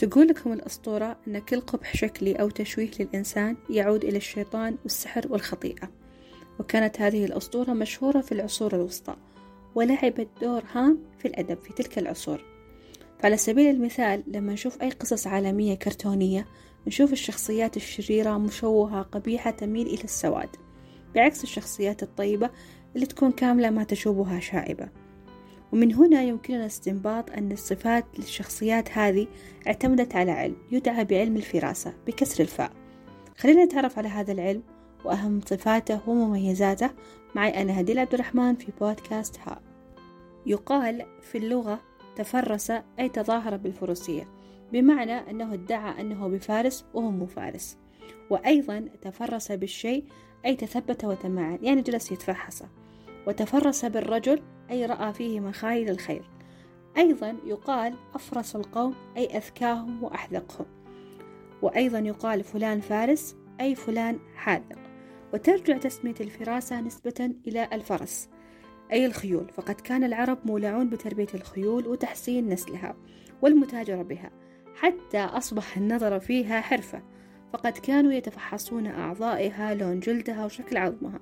تقول لكم الأسطورة أن كل قبح شكلي أو تشويه للإنسان يعود إلى الشيطان والسحر والخطيئة. وكانت هذه الأسطورة مشهورة في العصور الوسطى ولعبت دور هام في الأدب في تلك العصور. فعلى سبيل المثال لما نشوف أي قصص عالمية كرتونية نشوف الشخصيات الشريرة مشوهة قبيحة تميل إلى السواد. بعكس الشخصيات الطيبة اللي تكون كاملة ما تشوبها شائبة. ومن هنا يمكننا استنباط أن الصفات للشخصيات هذه اعتمدت على علم يدعى بعلم الفراسة بكسر الفاء. خلينا نتعرف على هذا العلم وأهم صفاته ومميزاته معي أنا هديل عبد الرحمن في بودكاست ها. يقال في اللغة تفرس أي تظاهر بالفروسية بمعنى أنه ادعى أنه بفارس وهو مو فارس. وأيضا تفرس بالشيء أي تثبت وتمعن يعني جلس يتفحصه وتفرس بالرجل أي رأى فيه مخايل الخير أيضا يقال أفرس القوم أي أذكاهم وأحذقهم. وأيضا يقال فلان فارس أي فلان حاذق. وترجع تسمية الفراسة نسبة إلى الفرس أي الخيول. فقد كان العرب مولعون بتربية الخيول وتحسين نسلها والمتاجرة بها حتى أصبح النظر فيها حرفة. فقد كانوا يتفحصون أعضائها لون جلدها وشكل عظمها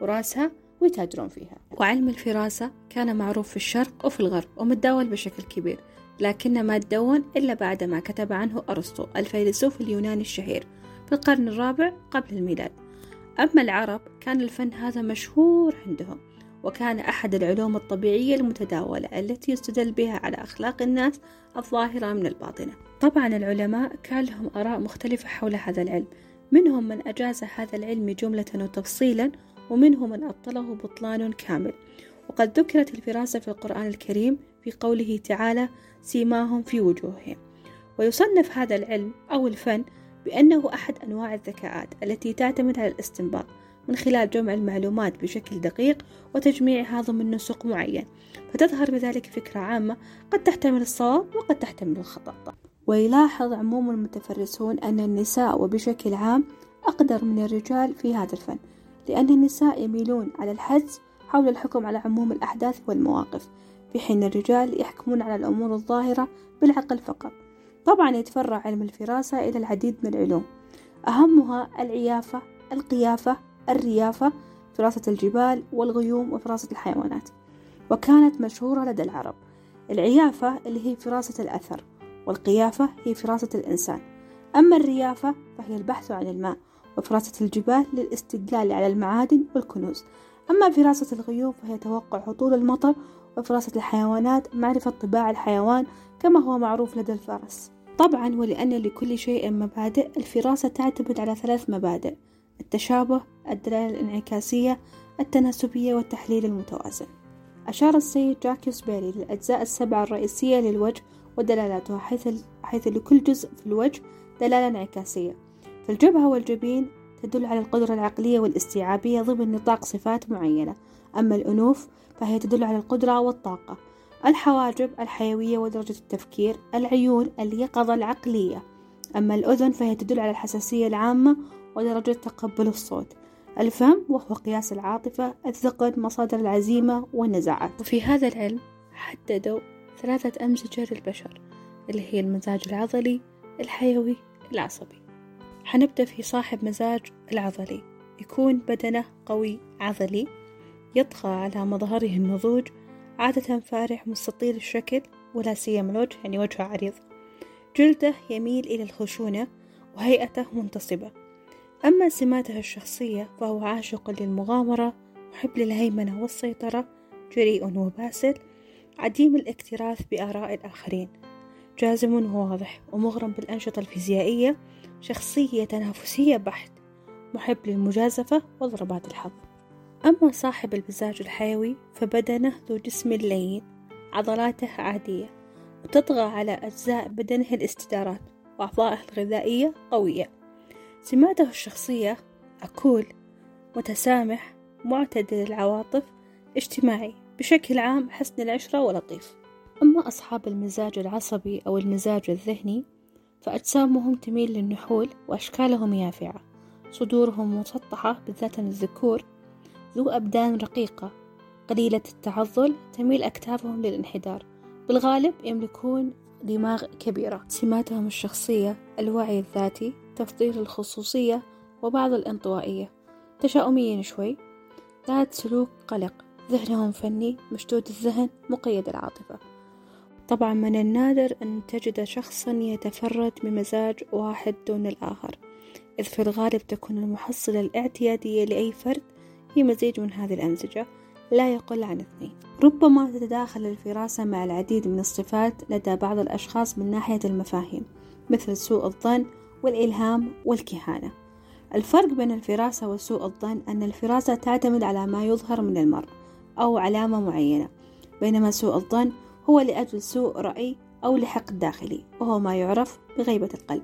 وراسها ويتاجرون فيها. وعلم الفراسة كان معروف في الشرق وفي الغرب ومتداول بشكل كبير لكن ما تدون إلا بعد ما كتب عنه أرسطو الفيلسوف اليوناني الشهير في القرن الرابع قبل الميلاد. أما العرب كان الفن هذا مشهور عندهم وكان أحد العلوم الطبيعية المتداولة التي يستدل بها على أخلاق الناس الظاهرة من الباطنة. طبعا العلماء كان لهم آراء مختلفة حول هذا العلم منهم من أجاز هذا العلم جملة وتفصيلا ومنهم من أبطله بطلان كامل. وقد ذكرت الفراسة في القرآن الكريم في قوله تعالى سيماهم في وجوههم. ويصنف هذا العلم أو الفن بأنه أحد أنواع الذكاءات التي تعتمد على الاستنباط من خلال جمع المعلومات بشكل دقيق وتجميعها ضمن نسق معين. فتظهر بذلك فكرة عامة قد تحتمل الصواب وقد تحتمل الخطأ. ويلاحظ عموم المتفرسون أن النساء وبشكل عام أقدر من الرجال في هذا الفن. لأن النساء يميلون على الحدس حول الحكم على عموم الأحداث والمواقف في حين الرجال يحكمون على الأمور الظاهرة بالعقل فقط. طبعا يتفرع علم الفراسة إلى العديد من العلوم. أهمها العيافة القيافة الريافة فراسة الجبال والغيوم وفراسة الحيوانات. وكانت مشهورة لدى العرب. العيافة اللي هي فراسة الأثر والقيافة هي فراسة الإنسان. أما الريافة فهي البحث عن الماء وفراسة الجبال للاستدلال على المعادن والكنوز. أما فراسة الغيوم فهي توقع هطول المطر وفراسة الحيوانات معرفة طباع الحيوان كما هو معروف لدى الفرس. طبعا ولأن لكل شيء مبادئ الفراسة تعتمد على ثلاث مبادئ التشابه الدلالة الانعكاسية التناسبية والتحليل المتوازن. أشار السيد جاكيوس بيري للأجزاء السبعة الرئيسية للوجه ودلالاتها حيث, حيث لكل جزء في الوجه دلالة انعكاسية. فالجبهة والجبين تدل على القدرة العقلية والاستيعابية ضمن نطاق صفات معينة. أما الأنوف فهي تدل على القدرة والطاقة. الحواجب الحيوية ودرجة التفكير. العيون اليقظة العقلية. أما الأذن فهي تدل على الحساسية العامة ودرجة تقبل الصوت. الفم وهو قياس العاطفة الثقل مصادر العزيمة والنزاعات. وفي هذا العلم حددوا ثلاثة أمزجة للبشر اللي هي المزاج العضلي الحيوي العصبي. حنبدأ في صاحب مزاج العضلي. يكون بدنه قوي عضلي يطغى على مظهره النضوج عادة فارح مستطيل الشكل ولا سيما الوجه يعني وجهه عريض. جلده يميل إلى الخشونة وهيئته منتصبة. أما سماته الشخصية فهو عاشق للمغامرة محب للهيمنة والسيطرة جريء وباسل عديم الاكتراث بآراء الآخرين. جازم وواضح ومغرم بالأنشطة الفيزيائية شخصية تنافسية بحت محب للمجازفة وضربات الحظ. أما صاحب المزاج الحيوي فبدنه ذو جسم لين عضلاته عادية وتطغى على أجزاء بدنه الاستدارات وأعضائه الغذائية قوية. سماته الشخصية أكول متسامح معتدل العواطف اجتماعي بشكل عام حسن العشرة ولطيف. أما أصحاب المزاج العصبي أو المزاج الذهني فأجسامهم تميل للنحول وأشكالهم يافعة. صدورهم مسطحة بالذات الذكور. ذو أبدان رقيقة. قليلة التعضل تميل أكتافهم للانحدار. بالغالب يملكون دماغ كبيرة. سماتهم الشخصية الوعي الذاتي تفضيل الخصوصية وبعض الانطوائية. تشاؤميين شوي. ذات سلوك قلق. ذهنهم فني مشدود الذهن مقيد العاطفة. طبعا من النادر أن تجد شخصا يتفرد بمزاج واحد دون الآخر إذ في الغالب تكون المحصلة الاعتيادية لأي فرد هي مزيج من هذه الأمزجة لا يقل عن اثنين. ربما تتداخل الفراسة مع العديد من الصفات لدى بعض الأشخاص من ناحية المفاهيم مثل سوء الظن والإلهام والكهانة. الفرق بين الفراسة وسوء الظن أن الفراسة تعتمد على ما يظهر من المرء أو علامة معينة بينما سوء الظن هو لأجل سوء رأي أو لحقد داخلي وهو ما يعرف بغيبة القلب.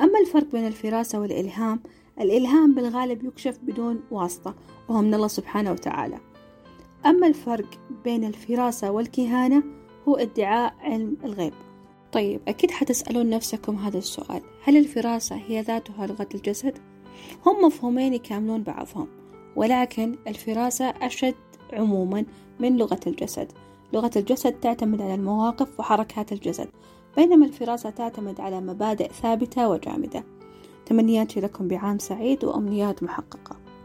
أما الفرق بين الفراسة والإلهام الإلهام بالغالب يكشف بدون واسطة وهو من الله سبحانه وتعالى. أما الفرق بين الفراسة والكهانة هو ادعاء علم الغيب. طيب أكيد حتسألون نفسكم هذا السؤال. هل الفراسة هي ذاتها لغة الجسد؟ هم مفهومين يكاملون بعضهم ولكن الفراسة أشد عموما من لغة الجسد. لغة الجسد تعتمد على المواقف وحركات الجسد بينما الفراسة تعتمد على مبادئ ثابتة وجامدة. تمنياتي لكم بعام سعيد وأمنيات محققة.